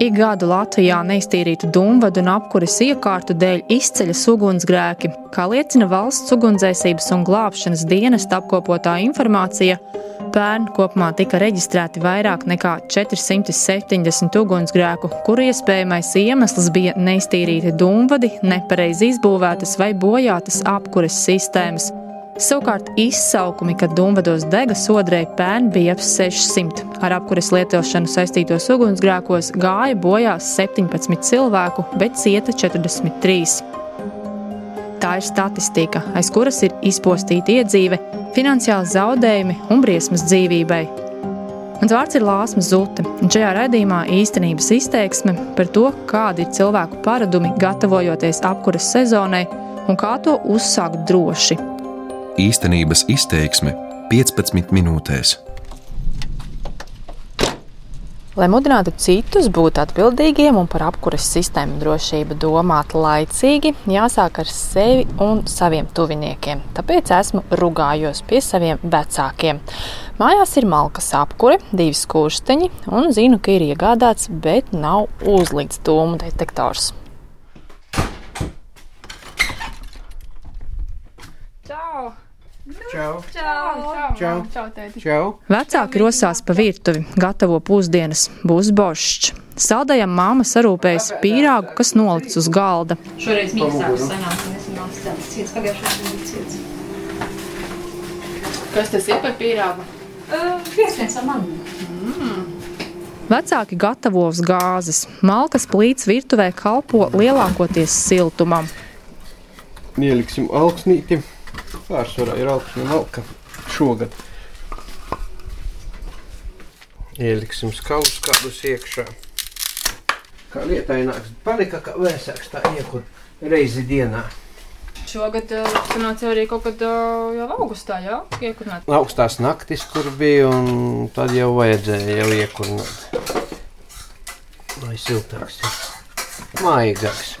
Ik gadu Latvijā neiztīrītu dumvadu un apkuras iekārtu dēļ izceļas ugunsgrēki. Kā liecina valsts ugunsdzēsības un glābšanas dienesta apkopotā informācija, pērn kopumā tika reģistrēti vairāk nekā 470 ugunsgrēku, kuru iespējamais iemesls bija neiztīrīti dumvadi, nepareizi izbūvētas vai bojātas apkuras sistēmas. Savukārt izsaukumi, kad Dunvados dega sodrēji pērn bija ap 600. Ar apkuras lietošanu saistītos ugunsgrēkos gāja bojā 17 cilvēku, bet cieta 43. Tā ir statistika, aiz kuras ir izpostīta iedzīve, finansiāli zaudējumi un briesmas dzīvībai. Mans vārds ir Lāsma Zute, un šajā raidījumā īstenības izteiksme par to, kādi ir cilvēku paradumi gatavojoties apkuras sezonai un kā to uzsākt droši. Īstenības izteiksme 15 minūtēs. Lai mudinātu citus būt atbildīgiem un par apkuras sistēmu drošību domāt laicīgi, jāsāk ar sevi un saviem tuviniekiem. Tāpēc esmu rugājos pie saviem vecākiem. Mājās ir malkas apkure, divi skursteņi, un zinu, ka ir iegādāts, bet nav uzlikts dūmu detektors. Čau! Čau! Čau! Čau. Čau! Vecāki rosās pa virtuvi, gatavo pusdienas, būs bošķis. Saldējam māma sarūpējas pīrāgu, kas nolikts uz galda. Šoreiz mīkstāks sanāk, un es nav stāsts ciets, pagājušajā bija ciets. Kas tas ir par pīrāgu? Pieskens ar mani. Vecāki gatavo uz gāzes. Malkas plīts virtuvē kalpo lielākoties siltumam. Ieliksim augsnīti. Pārsvarā ir augsne malka šogad. Ieliksim skaus kādus iekšā. Kā lietaināks palika, kā vēsāks tā iekur reizi dienā. Šogad uh, sanāca arī kaut kad uh, jau augustā, jā? Iekurnāt. Augstās naktis, kur bija, un tad jau vajadzēja jau iekurnāt. Lai siltāks ir. Maigāks. Nu, Lai kurās tagad.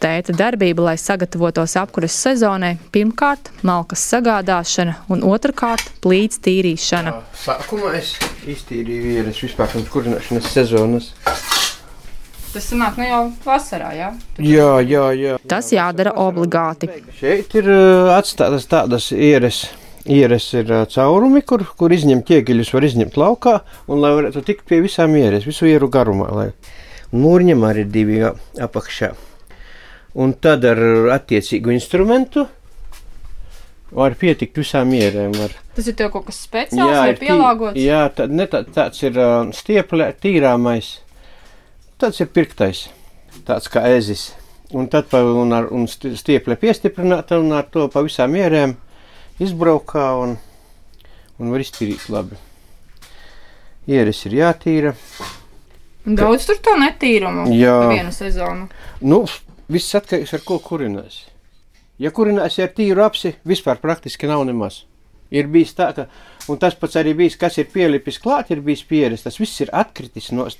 Tēta darbība, lai sagatavotos apkuras sezonai, pirmkārt malkas sagādāšana un otrkārt plīts tīrīšana. Sākumā es iztīrīju vīrus vispār pirms kurināšanas sezonas. Tas sanāk nu jau vasarā, jā? Jā, jā, jā. Tas jādara obligāti. Šeit ir uh, atstātas tādas ieres. Ieres ir uh, caurumi, kur, kur izņemt ķieģeļus, var izņemt laukā, un lai varētu tikt pie visām ieres, visu ieru garumā. Lai... Mūrņam arī ir divi apakšā. Un tad ar attiecīgu instrumentu var pietikt visām ierēm. Var. Tas ir kaut kas speciāls vai ir tī- pielāgots? Jā, tā, ne, tā, tāds ir uh, stieplē, tīrāmais. Tāds ir pirktais, tāds kā ezis. Un tad pa, un ar un sti- stieplē piestiprināta un ar to pa visām ierēm izbraukā un, un var iztīrīt labi. Ieris ir jātīra. Daudz tur to netīrumu Jā. vienu sezonu. Nu, viss atkarīgs ar ko kurinās. Ja kurinās ar tīru apsi, vispār praktiski nav nemaz. Ir bijis tā, ka, un tas pats arī bijis, kas ir pielipis klāt, ir bijis pieres, tas viss ir atkritis nost.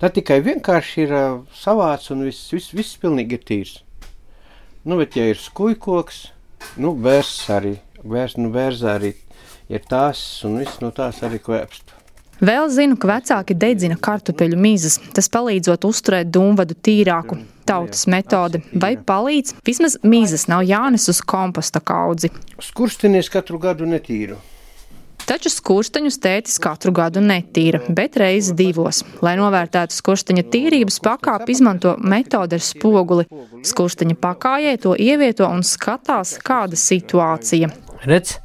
Tad tikai vienkārši ir uh, savāds un viss, viss, viss pilnīgi ir tīrs. Nu, bet ja ir skujkoks, nu, vērs arī, vērs, nu, vērs arī ir tās, un viss no tās arī kvēpst. Vēl zinu, ka vecāki dedzina kartupeļu mizas. Tas palīdzot uzturēt dūmvadu tīrāku. Tautas metode vai palīdz, vismaz mizas nav jānes uz komposta kaudzi. Skurstinies katru gadu netīru. Taču skursteņus tētis katru gadu netīra, bet reizi divos. Lai novērtētu skursteņa tīrības pakāpi, izmanto metodi ar spoguli. Skursteņa pakājē to ievieto un skatās, kāda situācija. Redz,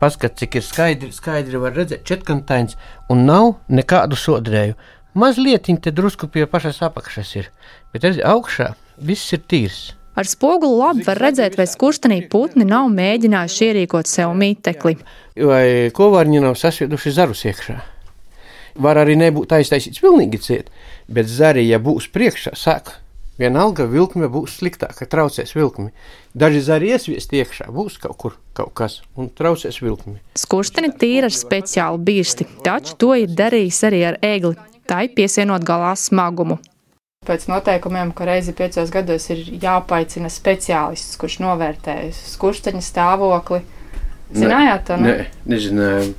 paskat, cik ir skaidri, skaidri var redzēt, četkantains un nav nekādu sodrēju. Mazliet viņa te drusku pie pašas apakšas ir, bet redz, augšā viss ir tīrs. Ar spoguli labi var redzēt, vai skurstenī putni nav mēģinājuši ierīkot sev mītekli. Vai kovārņi nav sasvieduši zarus iekšā? Var arī nebūt aiztaisīts pilnīgi ciet, bet zari, ja būs priekšā, sāk. Vienalga vilkme būs sliktāka, traucēs vilkmi. Daži zari iesviest iekšā, būs kaut kur kaut kas un traucēs vilkmi. Skursteni tīra ar speciālu birsti, taču to ir darījis arī ar egli, tai piesienot galā smagumu. Pēc noteikumiem, ka reizi piecos gados ir jāpaicina speciālists, kurš novērtē skursteņa stāvokli, Zinājāt to? Nē, nezināju.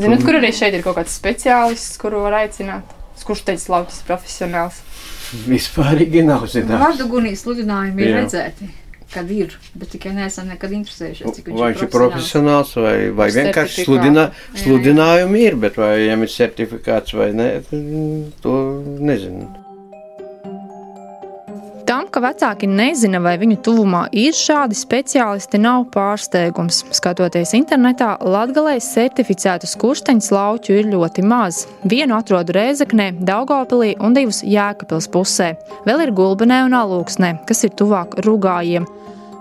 Zināt, kur arī šeit ir kaut kāds speciālists, kuru var aicināt? Kurš teica, laucis profesionāls? Vispārīgi nav zināms. Vārdugunī sludinājumi ir Jā. redzēti, kad ir, bet tikai neesam nekad interesējušies, cik viņš Vai viņš ir profesionāls, vai, vai vienkārši sludinā, Jā, jā. sludinājumi ir, bet vai viņam ir certifikāts vai nē, to nezinu. Ka vecāki nezina, vai viņu tuvumā ir šādi speciālisti, nav pārsteigums. Skatoties internetā, Latvijas certificētu skursteņu lauķu ir ļoti maz. Vienu atrodu Rēzaknē, Daugopilī un divus Jēkabils pusē. Vēl ir Gulbenē un Alūksnē, kas ir tuvāk rugājiem.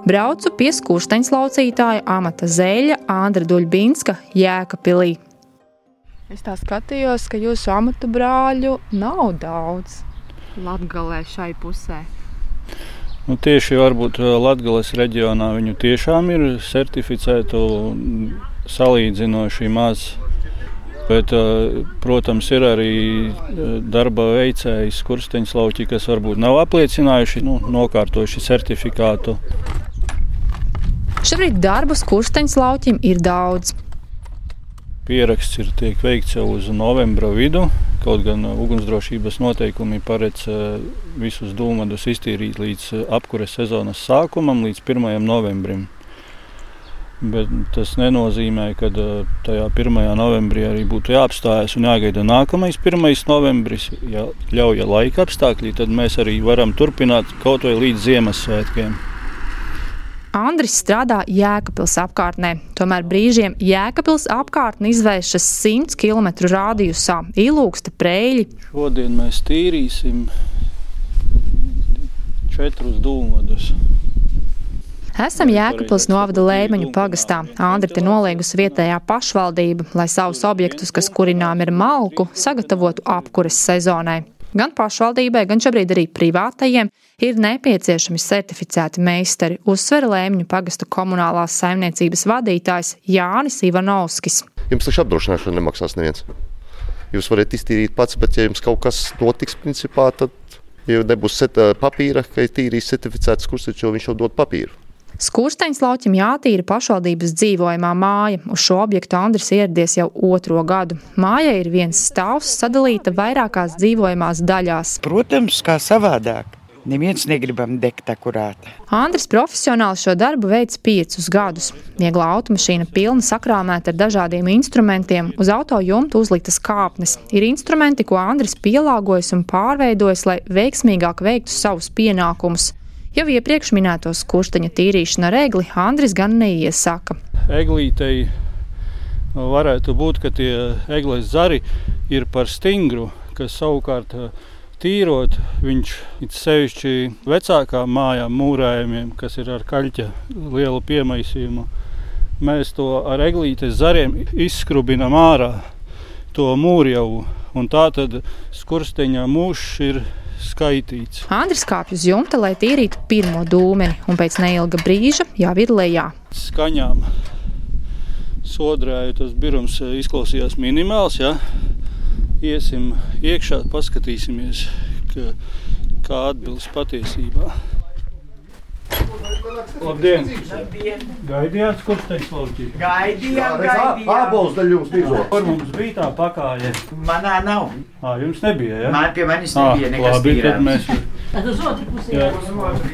Braucu pie skursteņu laucītāja Amata Zēļa, Andra Duļbinska, Jēkabpilī. Es tā skatījos, ka jūsu amatu brāļu nav daudz. Latgalē šai pusē. Nu, tieši varbūt Latvijas reģionā viņu tiešām ir certificēta salīdzinoši maz. Bet, eh, protams, ir arī eh, darba veicēji, skursteņš lauki, kas varbūt nav apliecinājuši, nu, nokārtojuši certifikātu. Šobrīd darbus kursteņu lauķim ir daudz. Pieraksts ir tiek veikts jau uz novembra vidu. Kaut gan uh, ugunsdrošības noteikumi paredz uh, visus dūmadus iztīrīt līdz uh, apkures sezonas sākumam, līdz 1. novembrim. Bet tas nenozīmē, ka tajā 1. novembrī arī būtu jāapstājas un jāgaida nākamais 1. novembris. Ja ļauj laika apstākļi, tad mēs arī varam turpināt kaut vai līdz Ziemassvētkiem. Andris strādā Jēkabils apkārtnē, tomēr brīžiem Jēkabils apkārtne izvēršas 100 km radiusā, ilūksta preļi. Šodien mēs tīrīsim četrus dūmadus. Esam Jēkabils novada Lēmeņu pagastā. Andri te noliegusi vietējā pašvaldība, lai savus objektus, kas kurinām ir malku, sagatavotu apkures sezonai. Gan pašvaldībai, gan šobrīd arī privātajiem ir nepieciešami certificēti meistari, uzsver Lēmņu pagasta komunālās saimniecības vadītājs Jānis Ivanovskis. Jums taču apdrošināšana nemaksās neviens. Jūs varat iztīrīt pats, bet ja jums kaut kas notiks, principā, tad jau nebūs papīra, ka ir tīrīs certificēts kurs, jo viņš jau dod papīru. Skursteņš lauķim jātīra pašvaldības dzīvojamā māja. Uz šo objektu Andris ieradies jau otro gadu. Mājai ir viens stāvs, sadalīta vairākās dzīvojamās daļās. Protams, kā savādāk. Neviens negribam degt akurāti. Andris profesionāli šo darbu veids piecus gadus. Viegla automašīna pilna sakrāmēta ar dažādiem instrumentiem, uz auto jumta uzliktas kāpnes. Ir instrumenti, ko Andris pielāgojas un pārveidojis, lai veiksmīgāk veiktu savus pienākumus. Jau iepriekš minētos kursteņa tīrīšana ar egli Andris gan neiesaka. Eglītei varētu būt, ka tie eglis zari ir par stingru, kas savukārt tīrot viņš it sevišķi vecākām mājām, mūrējumiem, kas ir ar kaļķa lielu piemaisījumu. Mēs to ar eglītes zariem izskrubinam ārā to mūrjauvu, un tā tad skursteņa mūžs ir skaitīts. Andris kāpj uz jumta, lai tīrītu pirmo dūmeni, un pēc neilga brīža jau ir lejā. Skaņām sodrēju tas birums eh, izklausījās minimāls, ja? Iesim iekšā, paskatīsimies, ka, kā atbilst patiesībā. Labdien! Gaidījāt, kurš teiks lauķī? Gaidījām, gaidījām. daļa jums bija. Kur mums bija tā pakāja? Manā nav. Ā, jums nebija, ja? Man pie manis nebija nekas labi, tad tīrāms. mēs... Jā.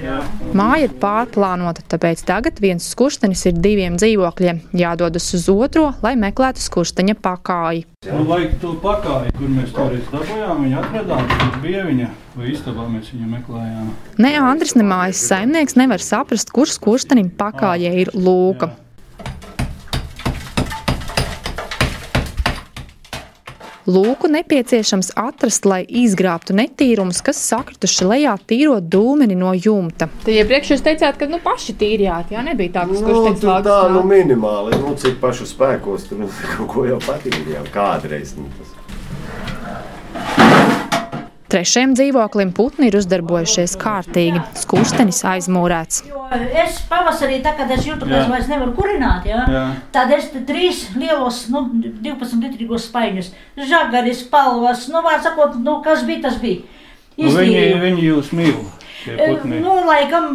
Jā. Māja ir pārplānota, tāpēc tagad viens skurstenis ir diviem dzīvokļiem. Jādodas uz otro, lai meklētu skursteņa pakāji. Un lai to pakāju, kur mēs toreiz dabūjām, viņa atradām, tur bija viņa, vai istabā mēs viņu meklējām. Ne Andris, ne mājas saimnieks nevar saprast, kurš skurstenim pakājai ir lūka. Lūku nepieciešams atrast, lai izgrābtu netīrumus, kas sakrituši lejā, tīrot dūmeni no jumta. Tad iepriekš jūs teicāt, ka nu paši tīrījāt, jā, nebija tā, ka Nu, tur tā, nu, lauks. minimāli, nu, cik pašu spēkos tur kaut ko jau patīrījām kādreiz. Nu, tas. Trešajam dzīvoklim putni ir uzdarbojušies kārtīgi. Skurstenis aizmūrēts. Jo Es pavasarī, tā, kad es jūtu, ka es vairs nevaru kurināt, ja, Jā. tad es te trīs lielos, nu, 12 litrīgos spaiņus, žagaris, palvas, nu, var sakot, nu, kas bija, tas bija. Nu, viņi, viņi jūs mīl, tie E, putni. Nu, laikam,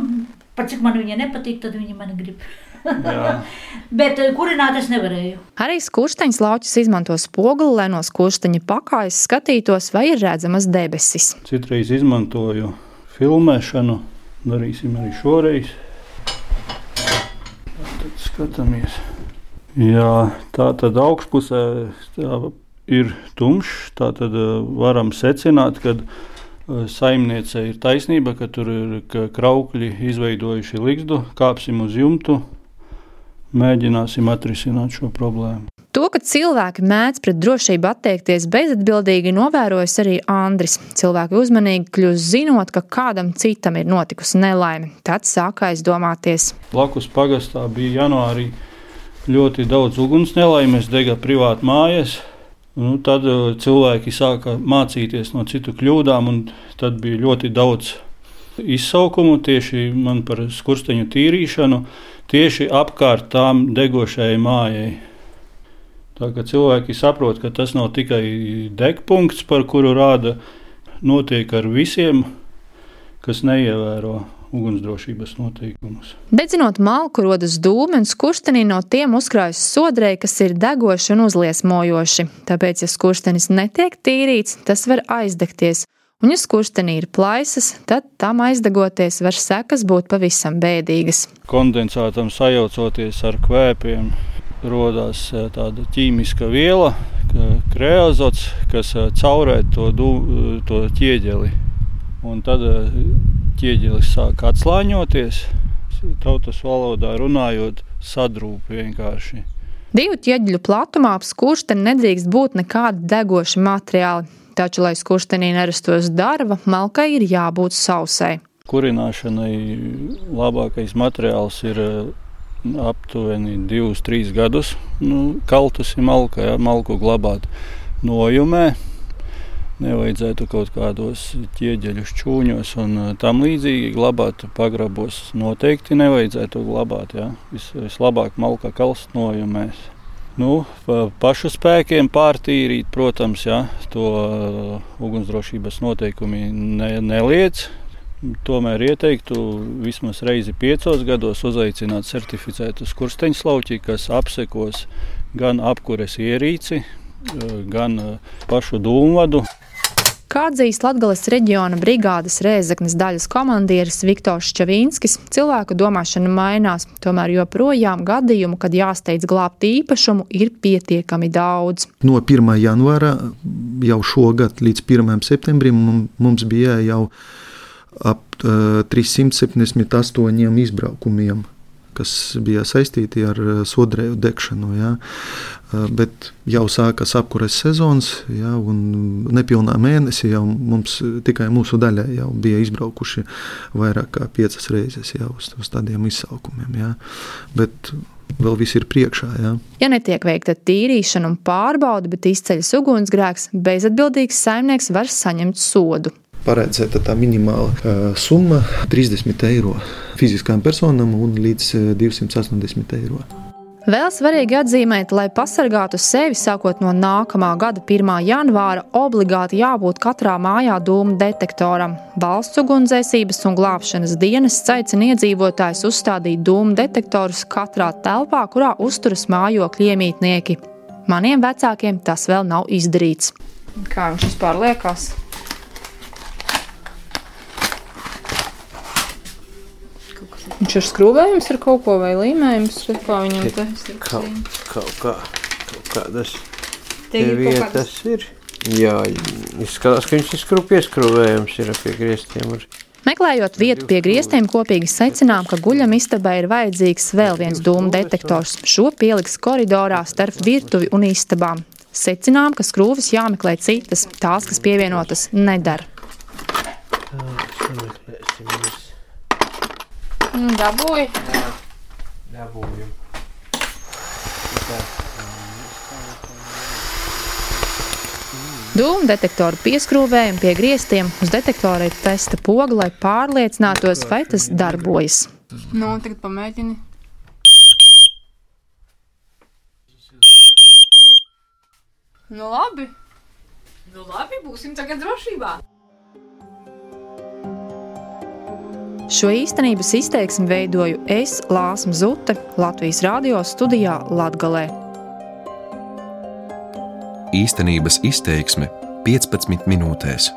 pat cik man viņa nepatīk, tad viņi mani grib. Bet eh, kurināt es nevarēju. Arī skursteņa lauķis izmanto spoguli, lai no skursteņa pakājas skatītos, vai ir redzamas debesis. Citreiz izmantoju filmēšanu, darīsim arī šoreiz. Tad skatāmies. Jā, tā tad augšpusē tā ir tumšs. Tā tad eh, varam secināt, ka eh, saimniece ir taisnība, ka tur ir ka kraukļi izveidojuši likstu. Kāpsim uz jumtu, mēģināsim atrisināt šo problēmu. To, ka cilvēki mēdz pret drošību attiekties bezatbildīgi, novērojis arī Andris. Cilvēki uzmanīgi kļūst zinot, ka kādam citam ir notikusi nelaime. Tad sāk aizdomāties. Blakus pagastā bija janvārī ļoti daudz uguns nelaimes, dega privāti mājas. Nu, tad uh, cilvēki sāka mācīties no citu kļūdām, un tad bija ļoti daudz izsaukumu tieši man par skursteņu tīrīšanu, tieši apkārt tām degošajai mājai. Tā kā cilvēki saprot, ka tas nav tikai degpunkts, par kuru rāda, notiek ar visiem, kas neievēro ugunsdrošības noteikumus. Dedzinot malku, rodas dūmi, un skurstenī no tiem uzkrājas sodrei, kas ir degoši un uzliesmojoši. Tāpēc, ja skurstenis netiek tīrīts, tas var aizdegties. Un, ja skurstenī ir plaisas, tad tam aizdegoties var sekas būt pavisam bēdīgas. Kondensātam sajaucoties ar kvēpiem, radās tāda ķīmiska viela, kreozots, kas caurē to, dū, to ķieģeli. Un tad ķieģelis sāk atslāņoties. Tautas valodā runājot, sadrūp vienkārši. Divu ķieģeļu platumā ap skursteni nedrīkst būt nekādi degoši materiāli. Taču, lai skurstenī nerastos darba, malkai ir jābūt sausai. Kurināšanai labākais materiāls ir aptuveni 2-3 gadus. Nu, kaltus ir malka, ja, malku glabāt nojumē. Nevajadzētu kaut kādos ķieģeļu čūņos un tam līdzīgi glabāt. Pagrabos noteikti nevajadzētu glabāt. Ja. Vis, vislabāk malka kalst nojumēs. Nu, pa pašu spēkiem pārtīrīt, protams, ja, to ugunsdrošības noteikumi ne, neliedz. Tomēr ieteiktu vismaz reizi piecos gados uzaicināt certificētu skursteņslauķi, kas apsekos gan apkures ierīci, gan pašu dūmvadu. Kā atzīst Latvijas reģiona brigādes Rēzaknes daļas komandieris Viktors Čavīnskis, cilvēku domāšana mainās, tomēr joprojām gadījumu, kad jāsteidz glābt īpašumu, ir pietiekami daudz. No 1. janvāra jau šogad līdz 1. septembrim mums bija jau ap uh, 378 izbraukumiem, kas bija saistīti ar sodrēju degšanu. Ja. Uh, bet jau sākas apkures sezonas, ja, un nepilnā mēnesī jau mums tikai mūsu daļai jau bija izbraukuši vairāk kā piecas reizes jau uz, uz tādiem izsaukumiem. Ja. Bet vēl viss ir priekšā. Ja. ja netiek veikta tīrīšana un pārbaude, bet izceļas ugunsgrēks, bezatbildīgs saimnieks var saņemt sodu paredzēta tā minimāla uh, summa - 30 eiro fiziskām personām un līdz 280 eiro. Vēl svarīgi atzīmēt, lai pasargātu sevi sākot no nākamā gada 1. janvāra, obligāti jābūt katrā mājā dūmu detektoram. Valsts ugunsdzēsības un glābšanas dienas aicina iedzīvotājus uzstādīt dūmu detektorus katrā telpā, kurā uzturas mājokļu iemītnieki. Maniem vecākiem tas vēl nav izdarīts. Kā viņš vispār liekas? Viņš ir skrūvējums ar kaut ko vai līmējums, kā viņam te ir. Kaut, kaut kā, kaut kādas vietas ir. Jā, izskatās, ka viņš ir skrūv pieskrūvējums ir pie griestiem. Meklējot vietu pie griestiem, kopīgi secinām, ka guļam istabai ir vajadzīgs vēl viens dūmu detektors. Šo pieliks koridorā starp virtuvi un istabām. Secinām, ka skrūves jāmeklē citas, tās, kas pievienotas, nedara. Nu, dabūju. Dabūju. Dūmu detektoru pieskrūvējam pie griestiem. Uz detektora ir testa poga, lai pārliecinātos, vai tas darbojas. Nu, tagad pamēģini. Nu, labi. Nu, labi, būsim tagad drošībā. Šo īstenības izteiksmi veidoju es, Lāsma Zute, Latvijas radio studijā Latgalē. Īstenības izteiksme 15 minūtēs.